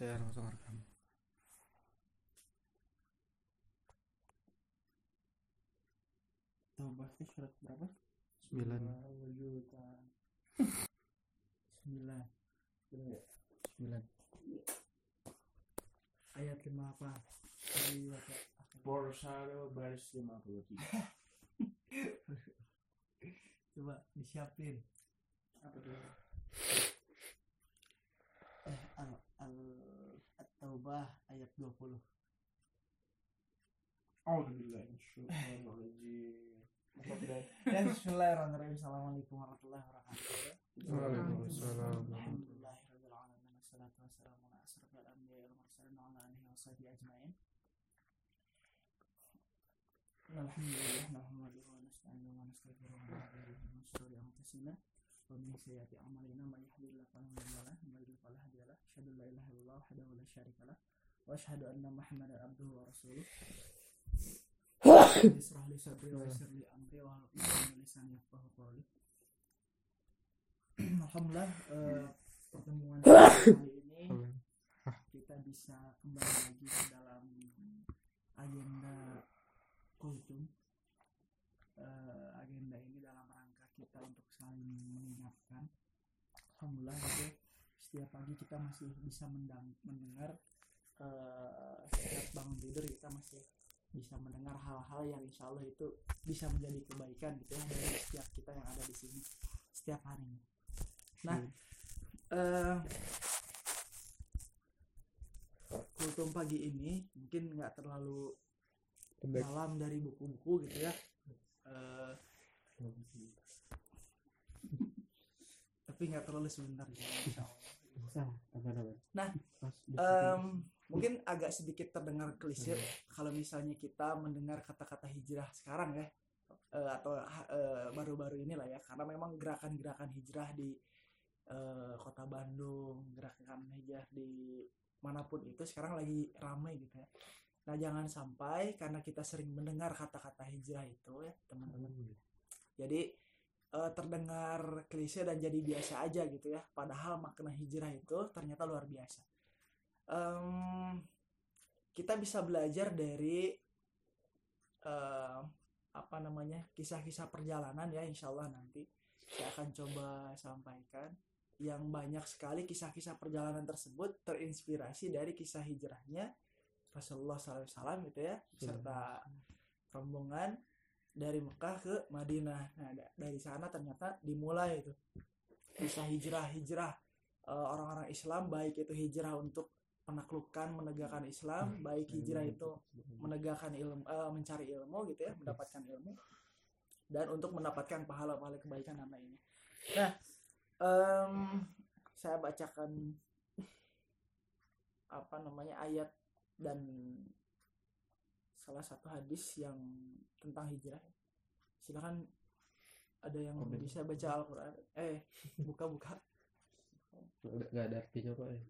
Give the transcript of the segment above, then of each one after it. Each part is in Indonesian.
Saya langsung rekam. Taubah itu surat berapa? Sembilan. Wujudan. Sembilan. Sembilan. Ayat lima apa? Dari baca. Borsado baris 53 Coba disiapin. apa tuh Eh, al al at-taubah ayat 20. Alhamdulillah Bismillahirrahmanirrahim Ya, Bismillahirrahmanirrahim. Assalamualaikum warahmatullahi wabarakatuh. Waalaikumsalam. Alhamdulillahirabbil alamin. Wassalatu wassalamu ala asrofil anbiya'i wal mursalin wa ala alihi wa sahbihi ajmain. Alhamdulillah nahmaduhu wa nasta'inuhu wa nastaghfiruhu wa na'udzu billahi min shururi anfusina fala mudilla lahu wa may yudlil fala hadiya lahu. Asyhadu an la ilaha illallah wahdahu la syarika lahu wa asyhadu anna Muhammadan abduhu wa rasuluh. Israh li sadri wa yassir li amri wa hlul 'uqdatam min lisani yafqahu qawli. Alhamdulillah eh, pertemuan kali ini kita bisa kembali lagi ke dalam agenda kultum Eh, agenda ini dalam rangka kita untuk saling mengingatkan Alhamdulillah gitu setiap pagi kita masih bisa mendang- mendengar eh, setiap bangun tidur kita masih bisa mendengar hal-hal yang insya Allah itu bisa menjadi kebaikan gitu ya dari setiap kita yang ada di sini setiap harinya. Nah eh kultum pagi ini mungkin nggak terlalu dalam dari buku-buku gitu ya. Eh, tapi nggak terlalu sebentar Allah. Nah, Em, mungkin agak sedikit terdengar klise kalau misalnya kita mendengar kata-kata hijrah sekarang ya Eh, atau eh, baru-baru inilah ya. Karena memang gerakan-gerakan hijrah di eh, kota Bandung gerakan hijrah di mana pun itu sekarang lagi ramai gitu ya. Nah jangan sampai karena kita sering mendengar kata-kata hijrah itu ya teman-teman. Jadi eh, terdengar klise dan jadi biasa aja gitu ya. Padahal makna hijrah itu ternyata luar biasa. Em, kita bisa belajar dari eh, apa namanya kisah-kisah perjalanan ya insya Allah nanti saya akan coba sampaikan. Yang banyak sekali kisah-kisah perjalanan tersebut terinspirasi dari kisah hijrahnya Rasulullah SAW gitu ya serta rombongan dari Mekah ke Madinah. Nah da- dari sana ternyata dimulai itu. Kisah hijrah hijrah eh, orang-orang Islam baik itu hijrah untuk penaklukan menegakkan Islam baik hijrah itu menegakkan ilmu eh, mencari ilmu gitu ya mendapatkan ilmu dan untuk mendapatkan pahala-pahala kebaikan dan lainnya nah em, saya bacakan apa namanya ayat dan salah satu hadis yang tentang hijrah. Silahkan ada yang oh, bisa baca Al-Quran. Eh buka-buka. Nggak ada artinya kok ya.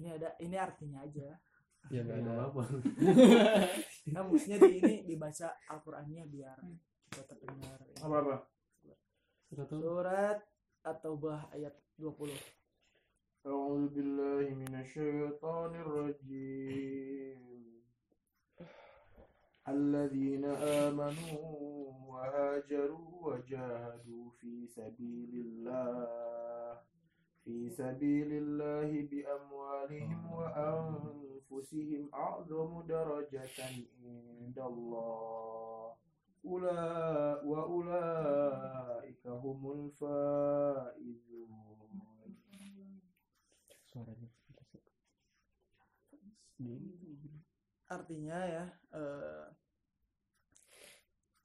ini ada ini artinya aja. Ya nggak ada. apa nah maksudnya di ini dibaca Al-Qurannya biar hmm. kita terdengar ya. apa apa? Surat atau bah ayat 20 A'udzu الذين آمنوا وهاجروا وجاهدوا في سبيل الله في سبيل الله بأموالهم وأنفسهم أعظم درجة عند الله أولئك وأولئك هم الفائزون Suaranya. artinya ya eh,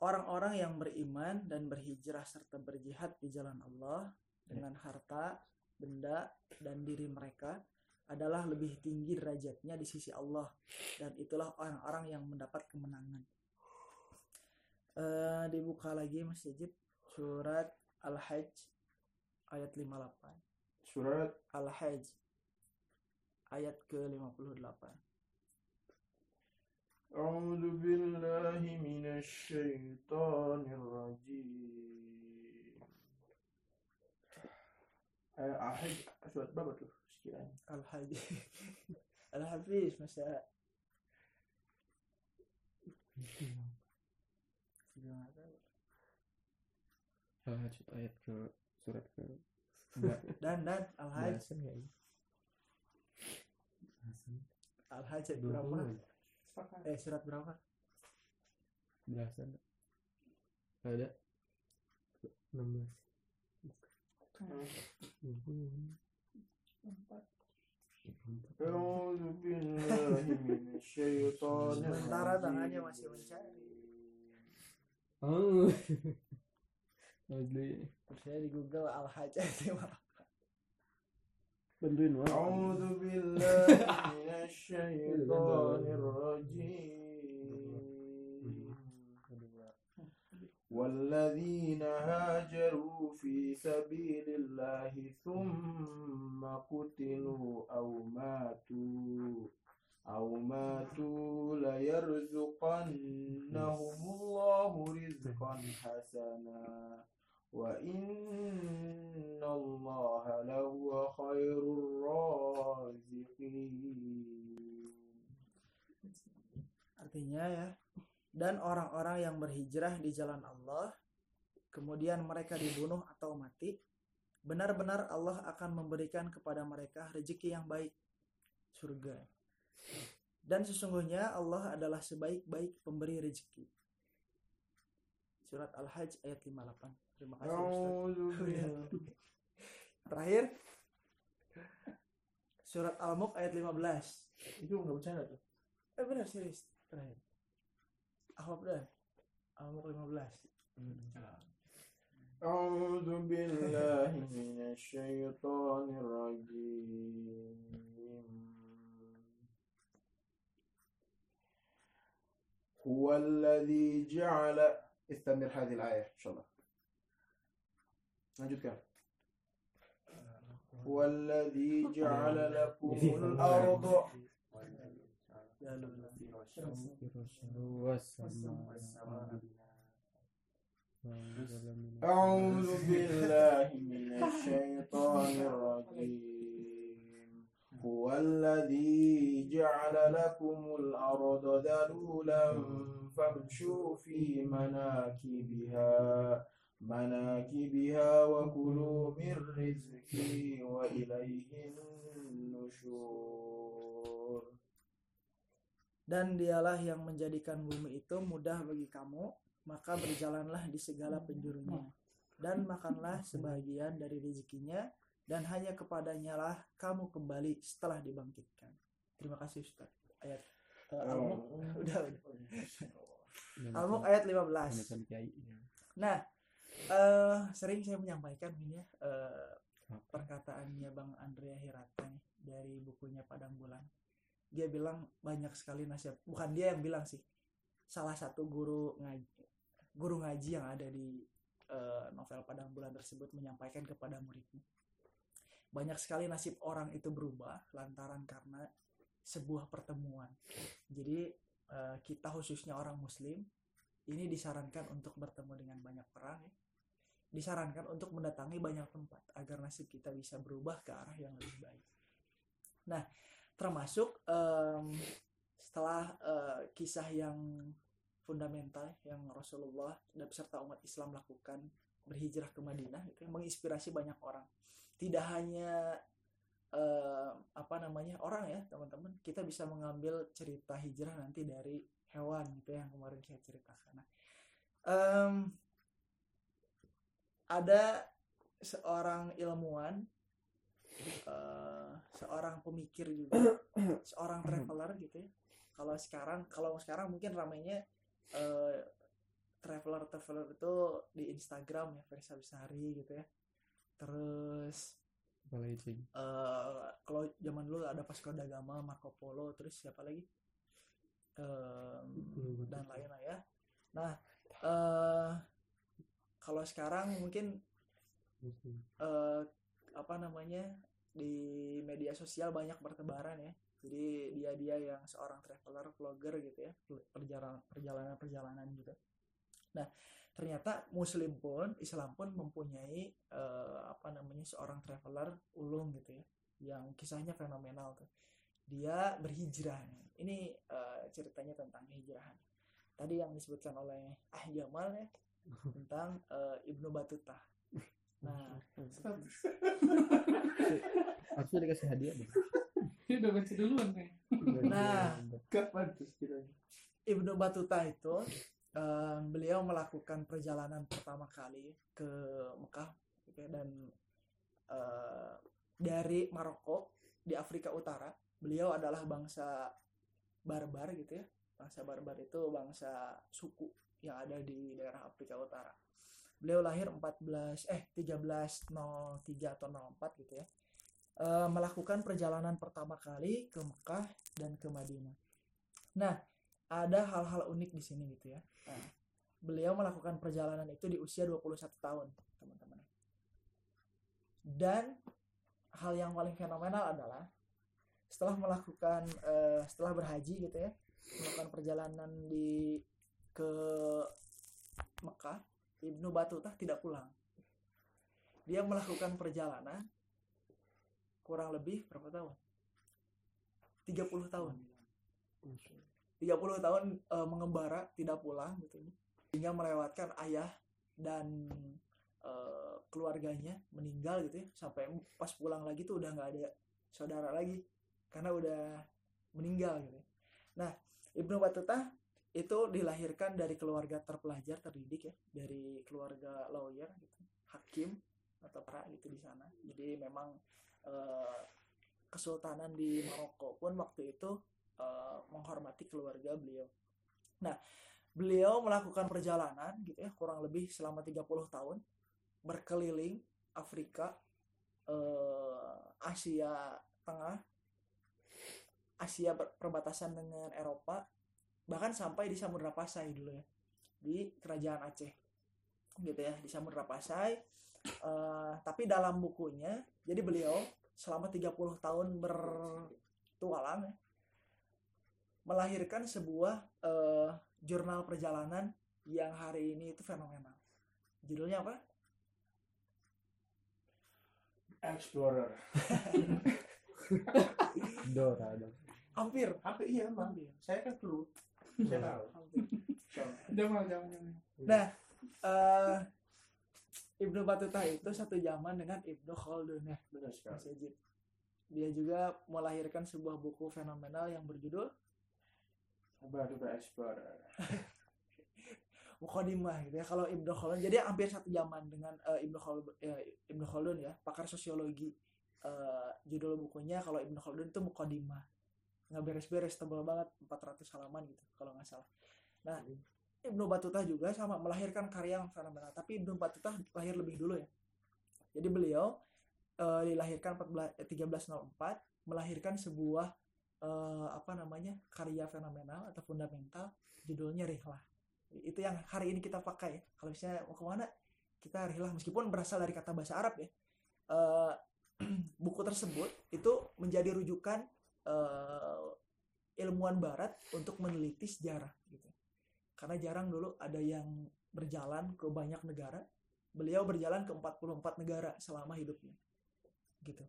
orang-orang yang beriman dan berhijrah serta berjihad di jalan Allah dengan harta, benda dan diri mereka adalah lebih tinggi derajatnya di sisi Allah dan itulah orang-orang yang mendapat kemenangan. Eh, dibuka lagi Mas Yajid surat Al-Hajj ayat 58. Surat Al-Hajj ayat ke-58. أعوذ بالله من الشيطان الرجيم. الحاج شو بابك الحاج الحفيش مساء الحاج آيات ke surat ke dan dan alhaj alhaj berapa eh surat berapa Belasan. Ada. 16. A'udzu billahi minasyaitonir sementara tangannya masih mencari Oh. Asli. terus saya di Google Al Wak. A'udzu billahi minasyaitonir rajim. والذين هاجروا في سبيل الله ثم قتلوا أو ماتوا أو ماتوا ليرزقنهم الله رزقا حسنا وإن الله لهو خير الرازقين artinya ya dan orang-orang yang berhijrah di jalan Allah kemudian mereka dibunuh atau mati benar-benar Allah akan memberikan kepada mereka rezeki yang baik surga dan sesungguhnya Allah adalah sebaik-baik pemberi rezeki surat Al-Hajj ayat 58 Terakhir surat Al-Mulk ayat 15 itu nggak bercanda tuh eh benar serius terakhir apa benar Al-Mulk 15 أعوذ بالله من الشيطان الرجيم هو الذي جعل استمر هذه الآية إن شاء الله نجد هو الذي جعل لكم الأرض أعوذ بالله من الشيطان الرجيم. هو الذي جعل لكم الأرض ذلولا فامشوا في مناكبها. مناكبها وكلوا من رزقه وإليه النشور Dan dialah yang menjadikan bumi itu mudah bagi kamu, maka berjalanlah di segala penjurunya. Dan makanlah sebahagian dari rezekinya, dan hanya kepadanya lah kamu kembali setelah dibangkitkan. Terima kasih Ustaz. Ayat eh, Al-Mulk. Udah, udah. Al-Mulk ayat 15. Penulisan kiai. Nah, eh sering saya menyampaikan ini ya eh, perkataannya Bang Andrea Hirata nih dari bukunya Padang Bulan. Dia bilang banyak sekali nasihat. Bukan dia yang bilang sih. Salah satu guru ngaji, guru ngaji yang ada di eh, novel Padang Bulan tersebut menyampaikan kepada muridnya. Banyak sekali nasib orang itu berubah lantaran karena sebuah pertemuan. Jadi eh, kita khususnya orang muslim ini disarankan untuk bertemu dengan banyak orang ya. Disarankan untuk mendatangi banyak tempat agar nasib kita bisa berubah ke arah yang lebih baik. Nah, termasuk em, setelah eh, kisah yang fundamental yang Rasulullah dan beserta umat Islam lakukan berhijrah ke Madinah itu menginspirasi banyak orang. Tidak hanya eh, apa namanya orang ya teman-teman, kita bisa mengambil cerita hijrah nanti dari hewan gitu yang kemarin saya ceritakan. Nah, em, ada seorang ilmuwan, eh, seorang pemikir juga, seorang traveler gitu ya. Kalau sekarang, kalau sekarang mungkin ramainya eh, traveler traveler itu di Instagram ya Versa Besari gitu ya. Terus eh kalau zaman dulu ada Vasco da Gama, Marco Polo, terus siapa lagi? Em, dan lain-lain ya. Nah, eh kalau sekarang mungkin eh apa namanya di media sosial banyak bertebaran ya. Jadi dia-dia yang seorang traveler, vlogger gitu ya, perjalanan perjalanan perjalanan gitu. Nah, ternyata Muslim pun, Islam pun mempunyai eh, apa namanya seorang traveler ulung gitu ya. yang kisahnya fenomenal tuh dia berhijrah ini uh, ceritanya tentang hijrahan tadi yang disebutkan oleh Ah Jamal ya tentang uh, Ibnu Batuta nah harusnya dikasih hadiah deh Ini udah baca duluan nih. Nah. Kapan tuh? Ibnu Batuta itu uh, beliau melakukan perjalanan pertama kali ke Mekah gitu ya, dan uh, dari Maroko di Afrika Utara beliau adalah bangsa barbar gitu ya bangsa barbar itu bangsa suku yang ada di daerah Afrika Utara beliau lahir 14 eh 1303 atau 04 gitu ya uh, melakukan perjalanan pertama kali ke Mekah dan ke Madinah nah ada hal-hal unik di sini gitu ya. Nah, beliau melakukan perjalanan itu di usia 21 tahun, teman-teman. Dan hal yang paling fenomenal adalah setelah melakukan uh, setelah berhaji gitu ya, melakukan perjalanan di ke Mekah, Ibnu Batutah tidak pulang. Dia melakukan perjalanan kurang lebih berapa tahun? 30 tahun. 30 tahun e, mengembara tidak pulang gitu hingga melewatkan ayah dan e, keluarganya meninggal gitu ya sampai pas pulang lagi tuh udah nggak ada saudara lagi karena udah meninggal gitu ya. nah Ibnu Battuta itu dilahirkan dari keluarga terpelajar terdidik ya dari keluarga lawyer gitu hakim atau para gitu di sana jadi memang e, kesultanan di Maroko pun waktu itu uh, menghormati keluarga beliau. Nah, beliau melakukan perjalanan gitu ya kurang lebih selama 30 tahun berkeliling Afrika, uh, Asia Tengah, Asia perbatasan dengan Eropa, bahkan sampai di Samudra Pasai dulu ya di kerajaan Aceh gitu ya di Samudra Pasai uh, tapi dalam bukunya jadi beliau selama 30 tahun bertualang ya, melahirkan sebuah uh, jurnal perjalanan yang hari ini itu fenomenal. Judulnya apa? Explorer. Dora dong. Hampir. Hampir iya emang. Hampir. Saya kan clue. Jamal, Jamal. Nah, uh, Ibnu Batuta itu satu zaman dengan Ibnu Khaldun ya, Benar sekali. Dia juga melahirkan sebuah buku fenomenal yang berjudul Batuta Explorer. Mukodimah gitu ya. Kalau Ibnu Khaldun jadi hampir satu zaman dengan uh, Ibnu Khaldun ya, Ibnu Khaldun ya, pakar sosiologi. Uh, judul bukunya kalau Ibnu Khaldun itu Mukodimah. Nggak beres-beres tebal banget 400 halaman gitu kalau nggak salah. Nah, Ibnu Batuta juga sama melahirkan karya yang fenomenal, tapi Ibnu Batuta lahir lebih dulu ya. Jadi beliau uh, dilahirkan 14, eh, 1304 melahirkan sebuah uh, apa namanya karya fenomenal atau fundamental judulnya Rihlah. Itu yang hari ini kita pakai kalau misalnya mau ke mana kita rihlah. Meskipun berasal dari kata bahasa Arab ya. Uh, buku tersebut itu menjadi rujukan uh, ilmuwan Barat untuk meneliti sejarah gitu. Karena jarang dulu ada yang berjalan ke banyak negara. Beliau berjalan ke 44 negara selama hidupnya gitu.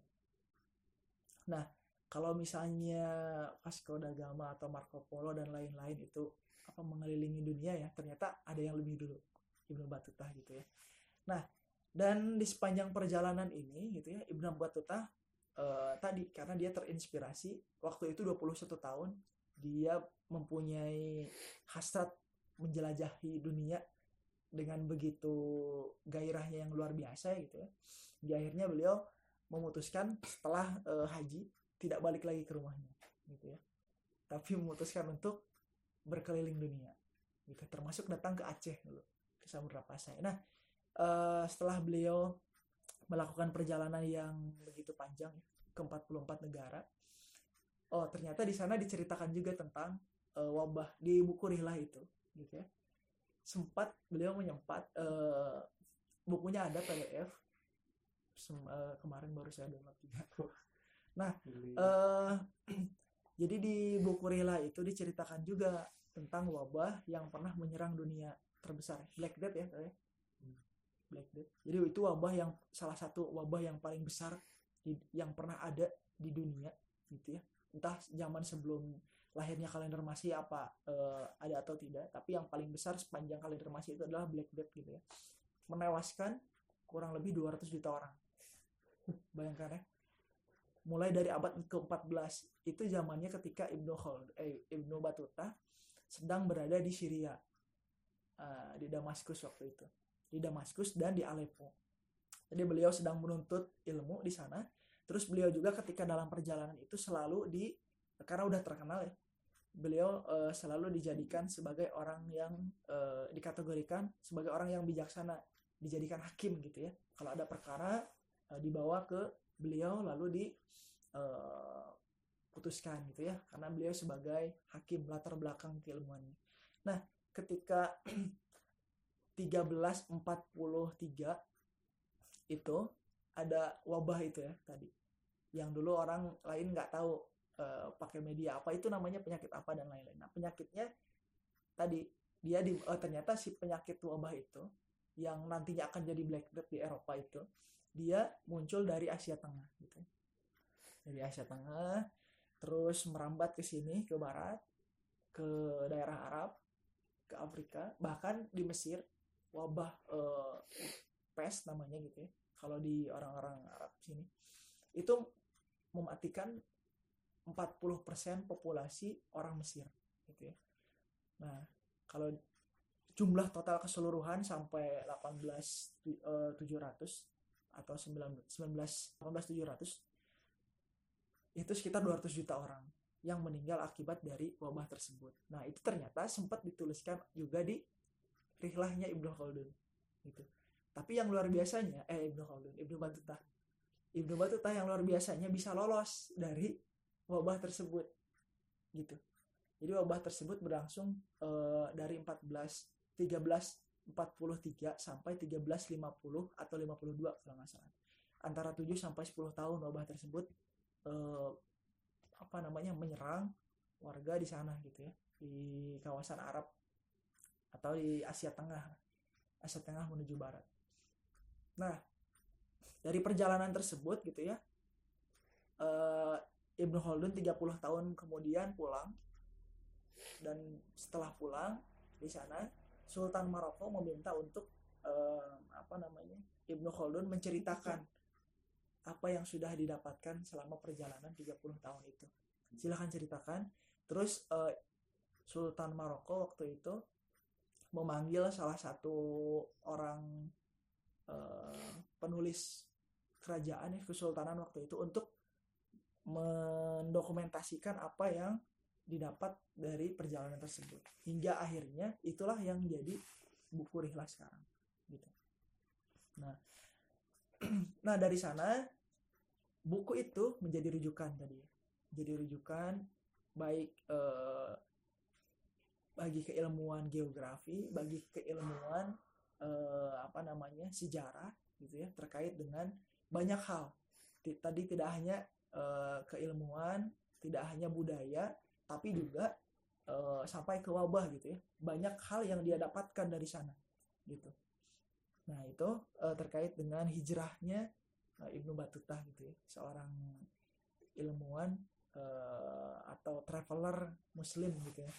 Nah kalau misalnya Vasco da Gama atau Marco Polo dan lain-lain itu apa mengelilingi dunia ya ternyata ada yang lebih dulu Ibnu Batuta gitu ya. Nah dan di sepanjang perjalanan ini gitu ya Ibnu Batuta eh, tadi karena dia terinspirasi waktu itu 21 tahun dia mempunyai hasrat menjelajahi dunia dengan begitu gairahnya yang luar biasa gitu ya. Di akhirnya beliau memutuskan setelah eh, haji tidak balik lagi ke rumahnya gitu ya. Tapi memutuskan untuk berkeliling dunia gitu termasuk datang ke Aceh dulu ke Samudra Pasai. Nah eh, setelah beliau melakukan perjalanan yang begitu panjang ya, ke 44 negara. Oh ternyata di sana diceritakan juga tentang eh, wabah di buku Rihlah itu gitu ya. Sempat beliau menyempat eh, bukunya ada PDF Sem- eh, kemarin baru saya download juga Nah, eh jadi di buku Rila itu diceritakan juga tentang wabah yang pernah menyerang dunia terbesar, Black Death ya. Black Death. Jadi itu wabah yang salah satu wabah yang paling besar yang pernah ada di dunia gitu ya. Entah zaman sebelum lahirnya kalender Masih apa uh, ada atau tidak. Tapi yang paling besar sepanjang kalender Masih itu adalah Black Death gitu ya. Menewaskan kurang lebih 200 juta orang. Bayangkan ya. Mulai dari abad ke-14 itu zamannya ketika Ibnu Khald eh, Ibnu Batuta sedang berada di Syria uh, di Damaskus waktu itu di Damaskus dan di Aleppo. Jadi beliau sedang menuntut ilmu di sana. Terus beliau juga ketika dalam perjalanan itu selalu di karena udah terkenal ya beliau uh, selalu dijadikan sebagai orang yang uh, dikategorikan sebagai orang yang bijaksana dijadikan hakim gitu ya. Kalau ada perkara uh, dibawa ke beliau lalu di uh, putuskan gitu ya. Karena beliau sebagai hakim latar belakang keilmuannya. Nah ketika 1343 itu ada wabah itu ya tadi. Yang dulu orang lain nggak tahu uh, pakai media apa itu namanya penyakit apa dan lain-lain. Nah penyakitnya tadi dia di uh, ternyata si penyakit wabah itu yang nantinya akan jadi black death di Eropa itu dia muncul dari Asia Tengah gitu. Dari Asia Tengah terus merambat ke sini ke barat ke daerah Arab ke Afrika bahkan di Mesir wabah uh, pes namanya gitu ya kalau di orang-orang Arab sini itu mematikan 40% populasi orang Mesir gitu ya. Nah, kalau jumlah total keseluruhan sampai 18 700 atau 19 19 18700 itu sekitar 200 juta orang yang meninggal akibat dari wabah tersebut. Nah, itu ternyata sempat dituliskan juga di rihlahnya Ibnu Khaldun. Gitu. Tapi yang luar biasanya, eh Ibnu Khaldun, Ibnu Batuta. Ibnu Batuta yang luar biasanya bisa lolos dari wabah tersebut. Gitu. Jadi wabah tersebut berlangsung uh, dari 14 1343 sampai 1350 atau 52 kalau nggak salah. Antara 7 sampai 10 tahun wabah tersebut uh, apa namanya menyerang warga di sana gitu ya di kawasan Arab atau di Asia Tengah Asia Tengah menuju Barat nah dari perjalanan tersebut gitu ya uh, Ibnu Khaldun 30 tahun kemudian pulang dan setelah pulang di sana Sultan Maroko meminta untuk uh, apa namanya Ibnu Khaldun menceritakan apa yang sudah didapatkan selama perjalanan 30 tahun itu. Silahkan ceritakan. Terus uh, Sultan Maroko waktu itu memanggil salah satu orang uh, penulis kerajaan ya kesultanan waktu itu untuk mendokumentasikan apa yang didapat dari perjalanan tersebut. Hingga akhirnya itulah yang jadi buku rihlah sekarang gitu. Nah nah dari sana buku itu menjadi rujukan tadi. Jadi rujukan baik eh, bagi keilmuan geografi bagi keilmuan eh, apa namanya sejarah gitu ya terkait dengan banyak hal. Tadi tidak hanya eh, keilmuan tidak hanya budaya tapi juga eh, sampai ke wabah gitu ya. Banyak hal yang dia dapatkan dari sana gitu. Nah itu eh, terkait dengan hijrahnya uh, Ibnu Batuta gitu ya. Seorang ilmuwan uh, atau traveler muslim gitu ya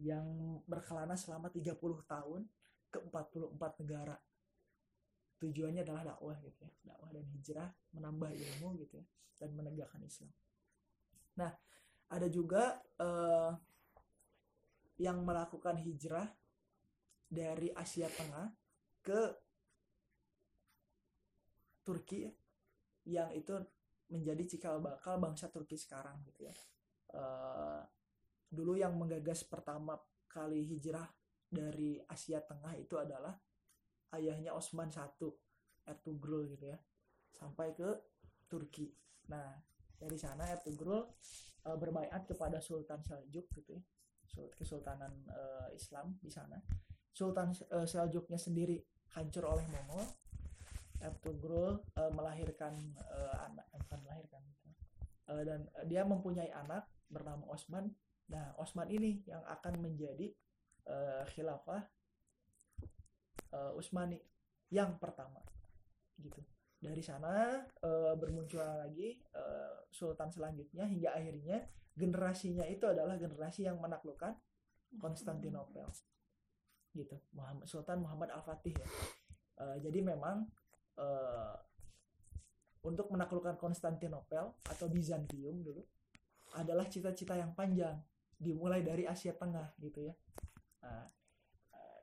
yang berkelana selama 30 tahun ke 44 negara tujuannya adalah dakwah gitu ya dakwah dan hijrah menambah ilmu gitu ya dan menegakkan Islam nah ada juga uh, yang melakukan hijrah dari Asia Tengah ke Turki yang itu menjadi cikal bakal bangsa Turki sekarang gitu ya. Uh, dulu yang menggagas pertama kali hijrah dari Asia Tengah itu adalah ayahnya Osman I Ertugrul gitu ya sampai ke Turki. Nah dari sana Ertugrul uh, berbaiat kepada Sultan Seljuk gitu ya Kesultanan uh, Islam di sana. Sultan uh, Seljuknya sendiri hancur oleh Mongol Ertugrul uh, melahirkan uh, anak bukan melahirkan uh, dan uh, dia mempunyai anak bernama Osman nah Osman ini yang akan menjadi uh, khilafah uh, Utsmani yang pertama gitu. Dari sana uh, bermunculan lagi uh, sultan selanjutnya hingga akhirnya generasinya itu adalah generasi yang menaklukkan Konstantinopel gitu. Muhammad Sultan Muhammad Al Fatih ya. Uh, jadi memang uh, untuk menaklukkan Konstantinopel atau Bizantium dulu adalah cita-cita yang panjang dimulai dari Asia Tengah gitu ya. Nah,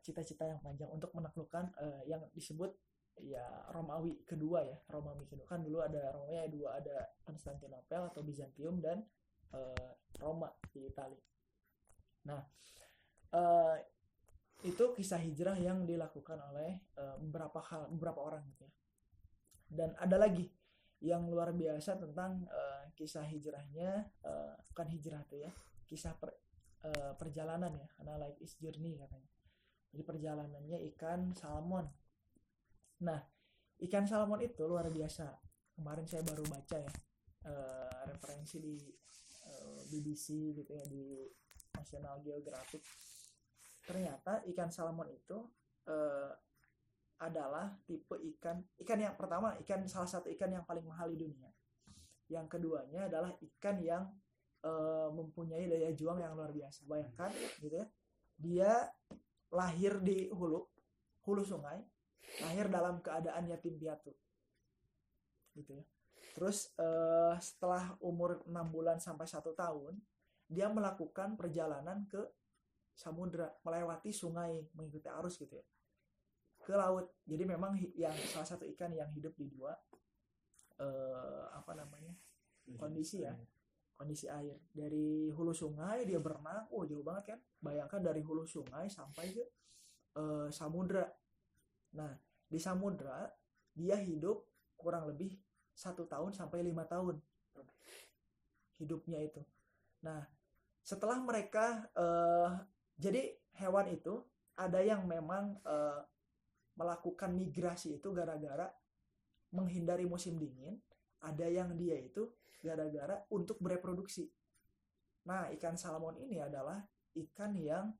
cita-cita yang panjang untuk menaklukkan uh, yang disebut ya Romawi kedua ya Romawi kedua. Kan dulu ada Romawi dua ada Konstantinopel atau Bizantium dan uh, Roma di Italia nah uh, itu kisah hijrah yang dilakukan oleh uh, beberapa hal beberapa orang gitu ya. Dan ada lagi yang luar biasa tentang uh, kisah hijrahnya uh, bukan hijrah tuh ya kisah per, uh, perjalanan ya karena life is journey katanya. Jadi perjalanannya ikan salmon. Nah ikan salmon itu luar biasa. Kemarin saya baru baca ya uh, referensi di uh, BBC gitu ya di National Geographic. Ternyata ikan salmon itu uh, adalah tipe ikan ikan yang pertama ikan salah satu ikan yang paling mahal di dunia. Yang keduanya adalah ikan yang uh, mempunyai daya juang yang luar biasa. Bayangkan gitu ya. Dia lahir di hulu hulu sungai lahir dalam keadaan yatim piatu. Gitu ya. Terus uh, setelah umur enam bulan sampai satu tahun dia melakukan perjalanan ke samudra melewati sungai mengikuti arus gitu ya. Ke laut. Jadi memang yang salah satu ikan yang hidup di dua uh, apa namanya kondisi ya kondisi air. Dari hulu sungai dia berenang oh jauh banget kan? Bayangkan dari hulu sungai sampai ke uh, samudra. Nah di samudra dia hidup kurang lebih satu tahun sampai lima tahun hidupnya itu. Nah setelah mereka uh, jadi hewan itu ada yang memang uh, melakukan migrasi itu gara-gara menghindari musim dingin, ada yang dia itu gara-gara untuk bereproduksi. Nah, ikan salmon ini adalah ikan yang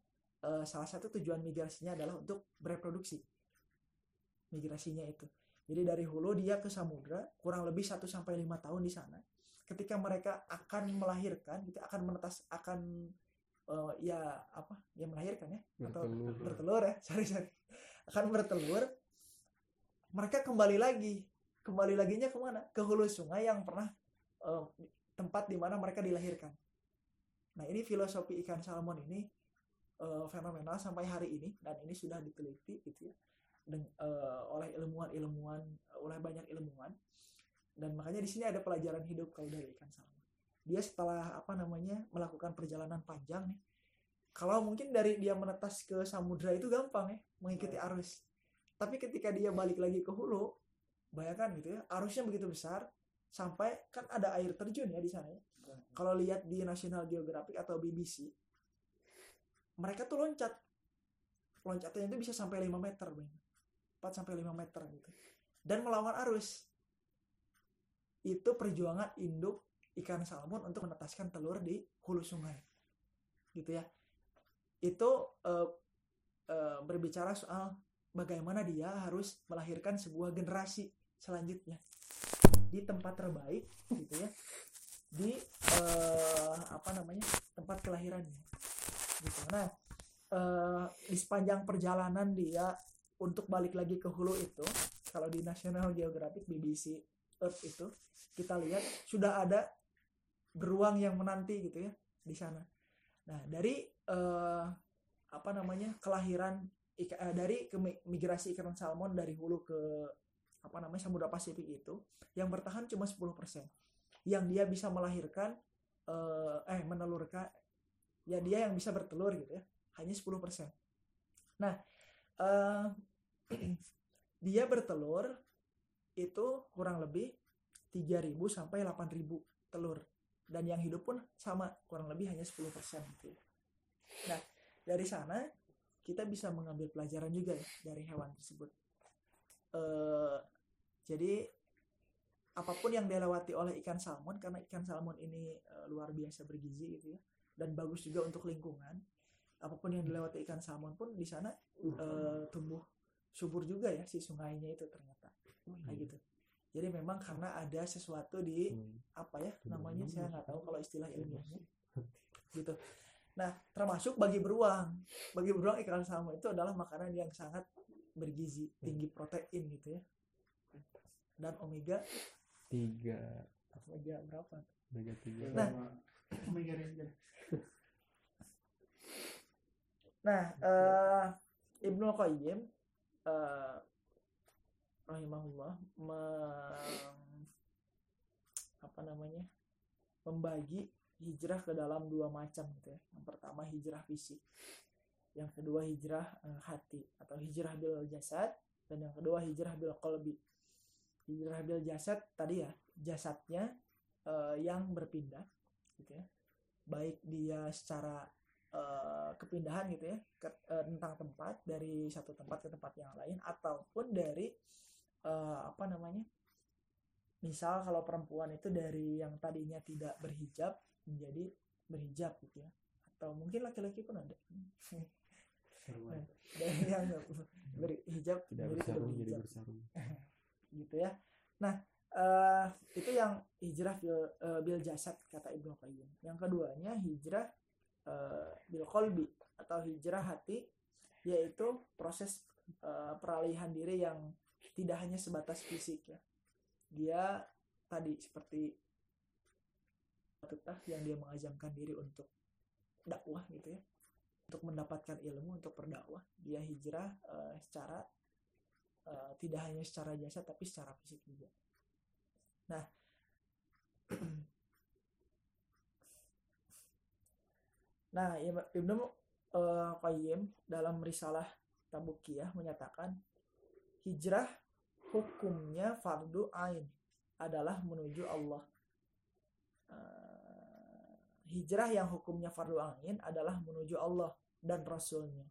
uh, salah satu tujuan migrasinya adalah untuk bereproduksi. Migrasinya itu. Jadi dari hulu dia ke samudra kurang lebih 1 sampai 5 tahun di sana. Ketika mereka akan melahirkan, gitu akan menetas akan uh, ya apa? Ya melahirkan ya atau bertelur, bertelur ya. Sorry, sorry akan bertelur mereka kembali lagi kembali laginya ke mana ke hulu sungai yang pernah uh, tempat di mana mereka dilahirkan. Nah ini filosofi ikan salmon ini uh, fenomenal sampai hari ini dan ini sudah diteliti gitu ya dan, uh, oleh ilmuwan-ilmuwan oleh banyak ilmuwan. Dan makanya di sini ada pelajaran hidup kalau dari ikan salmon. Dia setelah apa namanya melakukan perjalanan panjang nih kalau mungkin dari dia menetas ke samudra itu gampang ya mengikuti iya. arus. Tapi ketika dia balik lagi ke hulu bayangkan gitu ya arusnya begitu besar sampai kan ada air terjun ya di sana ya. Iya. kalau lihat di National Geographic atau BBC mereka tuh loncat. Loncatnya itu bisa sampai 5 meter bang 4 sampai 5 meter gitu. Dan melawan arus. Itu perjuangan induk ikan salmon untuk menetaskan telur di hulu sungai. Gitu ya. Itu uh, uh, berbicara soal bagaimana dia harus melahirkan sebuah generasi selanjutnya di tempat terbaik gitu ya. Di uh, apa namanya tempat kelahirannya gitu. Nah uh, di sepanjang perjalanan dia untuk balik lagi ke hulu itu kalau di National Geographic BBC Earth itu kita lihat sudah ada beruang yang menanti gitu ya di sana. Nah, dari uh, apa namanya? kelahiran ika, dari migrasi ikan salmon dari hulu ke apa namanya Samudra Pasifik itu yang bertahan cuma 10%. Yang dia bisa melahirkan uh, eh menelurkan ya dia yang bisa bertelur gitu ya, hanya 10%. Nah, uh, dia bertelur itu kurang lebih 3000 sampai 8000 telur dan yang hidup pun sama kurang lebih hanya 10% gitu. Nah, dari sana kita bisa mengambil pelajaran juga ya dari hewan tersebut. Uh, jadi apa pun yang dilewati oleh ikan salmon karena ikan salmon ini uh, luar biasa bergizi gitu ya dan bagus juga untuk lingkungan. Apa pun yang dilewati ikan salmon pun di sana uh, tumbuh subur juga ya si sungainya itu ternyata. Kayak gitu. jadi memang karena ada sesuatu di apa ya namanya saya nggak tahu kalau istilah ilmiahnya. gitu. Nah termasuk bagi beruang. Bagi beruang ikan salmon itu adalah makanan yang sangat bergizi tinggi protein gitu ya dan omega tiga omega berapa mega tiga Nah. Omega. Nah, eh Ibnu Qayyim eh rahimahullah mem- apa namanya? membagi hijrah ke dalam dua macam gitu ya. Yang pertama hijrah fisik. Yang kedua hijrah eh, hati atau hijrah bil jasad dan yang kedua hijrah bil qalbi. Hijrah bil jasad tadi ya, jasadnya eh, yang berpindah gitu ya. Baik dia secara eh, kepindahan gitu ya ke, eh, tentang tempat dari satu tempat ke tempat yang lain ataupun dari eh, apa namanya misal kalau perempuan itu dari yang tadinya tidak berhijab menjadi berhijab gitu ya atau mungkin laki-laki pun ada Sarung. dari yang berhijab tidak bersarung jadi bersarung gitu ya. Nah, eh itu yang hijrah bil, eh, bil jasad kata Ibnu Qayyim. Yang keduanya hijrah eh, bil qalbi atau hijrah hati yaitu proses eh, peralihan diri yang tidak hanya sebatas fisik ya. Dia tadi seperti Tutah yang dia mengajamkan diri untuk dakwah gitu ya. Untuk mendapatkan ilmu untuk berdakwah, dia hijrah eh, secara eh, tidak hanya secara jasa tapi secara fisik juga. Nah, nah Ibnu eh, Qayyim dalam risalah Tabukiyah menyatakan hijrah hukumnya fardu ain adalah menuju Allah. Hijrah yang hukumnya fardu ain adalah menuju Allah dan Rasulnya.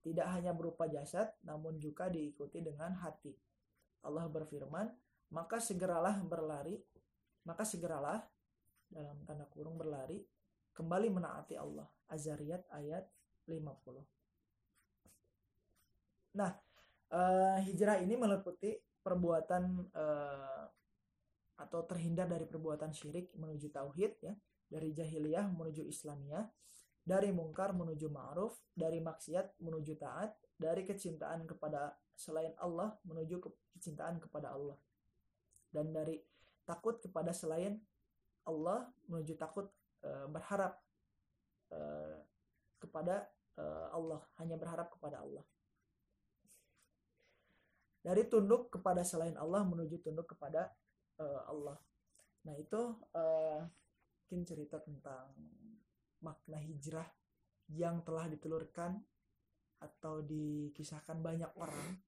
Tidak hanya berupa jasad, namun juga diikuti dengan hati. Allah berfirman, maka segeralah berlari, maka segeralah dalam tanda kurung berlari, kembali menaati Allah. Azariyat ayat 50. Nah, eh, hijrah ini meliputi perbuatan eh, atau terhindar dari perbuatan syirik menuju tauhid ya, dari jahiliyah menuju islamiyah, dari mungkar menuju ma'ruf, dari maksiat menuju taat, dari kecintaan kepada selain Allah menuju ke kecintaan kepada Allah. Dan dari takut kepada selain Allah menuju takut eh, berharap eh, kepada eh, Allah, hanya berharap kepada Allah. Dari tunduk kepada selain Allah menuju tunduk kepada eh, Allah. Nah, itu eh, mungkin cerita tentang makna hijrah yang telah ditelurkan atau dikisahkan banyak orang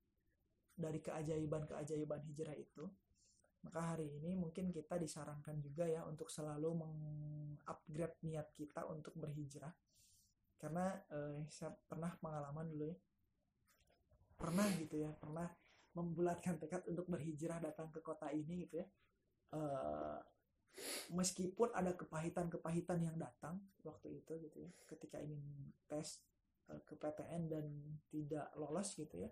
dari keajaiban-keajaiban hijrah itu. Maka hari ini mungkin kita disarankan juga ya untuk selalu mengupgrade niat kita untuk berhijrah. Karena eh, saya pernah pengalaman dulu ya. Pernah gitu ya, pernah membulatkan tekad untuk berhijrah datang ke kota ini gitu ya. Eh, meskipun ada kepahitan-kepahitan yang datang waktu itu gitu ya ketika ingin tes eh, ke PTN dan tidak lolos gitu ya.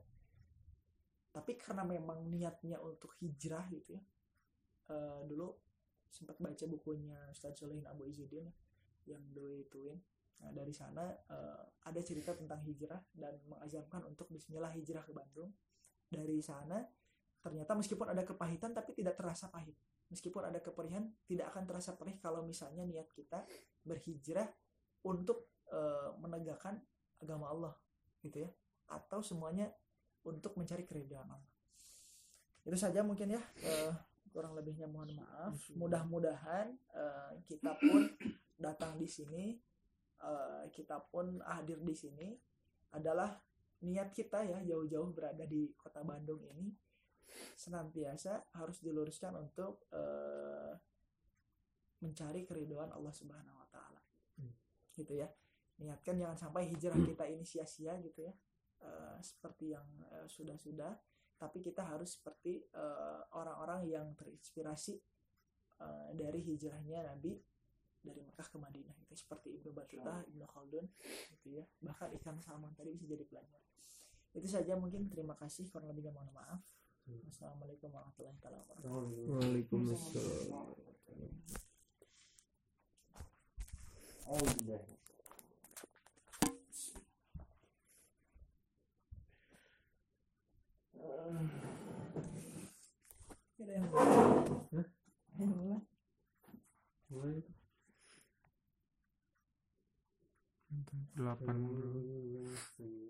Tapi karena memang niatnya untuk hijrah gitu ya eh, dulu sempat baca bukunya Ustadz Solehin Abu Izzuddin yang to Win. Nah dari sana eh, ada cerita tentang hijrah dan mengazamkan untuk Bismillah hijrah ke Bandung. Dari sana ternyata meskipun ada kepahitan tapi tidak terasa pahit meskipun ada keperihan tidak akan terasa perih kalau misalnya niat kita berhijrah untuk eh, menegakkan agama Allah gitu ya. Atau semuanya untuk mencari keridhaan Allah. Itu saja mungkin ya eh, kurang lebihnya mohon maaf. Mudah-mudahan eh, kita pun datang di sini eh, kita pun hadir di sini adalah niat kita ya jauh-jauh berada di kota Bandung ini senantiasa harus diluruskan untuk eh, mencari keridhaan Allah Subhanahu wa taala. Hmm. Gitu ya. Niatkan jangan sampai hijrah kita ini sia-sia gitu ya. Eh, seperti yang eh, sudah-sudah, tapi kita harus seperti orang-orang yang terinspirasi dari hijrahnya Nabi dari Mekah ke Madinah itu seperti Ibnu Battuta, Ibnu Khaldun gitu ya. Bahkan ikan salmon tadi bisa jadi pelajar. Itu saja mungkin terima kasih kurang lebihnya mohon maaf. Assalamualaikum warahmatullahi wabarakatuh. Waalaikumsalam. Oh, yeah. Kira yang Delapan puluh.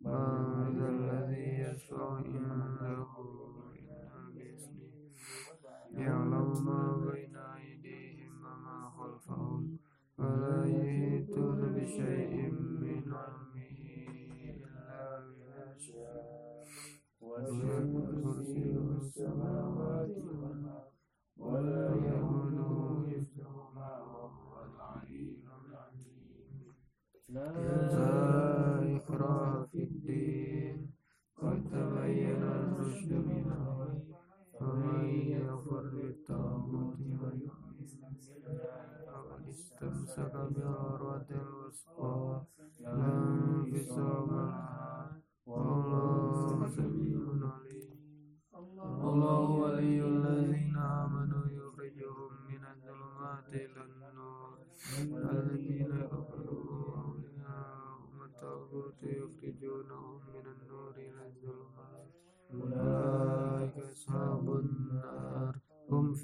من ذا الذي يشفع عنده إلا بإذنه. يعلم ما بين أيديهم وما خلفهم ولا يحيطون بشيء من علمه إلا بما شاء. وسع كرسيه السماوات والأرض ولا يؤوده حفظهما وهو العلي العظيم لا إكراه تبين الرشد من الغي فمن يكفر بالطاغوت ويؤمن بالله فقد استمسك بالعروة الوثقى لا انفصام لها والله سميع عليم الله ولي الذين آمنوا يخرجهم من الظلمات إلى النور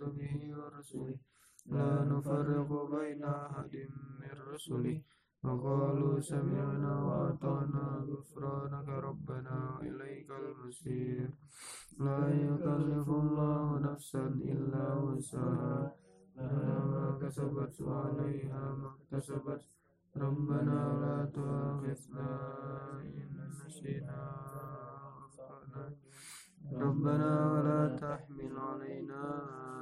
وكتبه ورسله لا نفرق بين أحد من رسله وقالوا سمعنا وأطعنا غفرانك ربنا وإليك المصير. لا يكلف الله نفسا إلا وسعها. لها ما كسبت وعليها ما اكتسبت. ربنا لا تؤاخذنا إن نسينا ربنا ولا تحمل علينا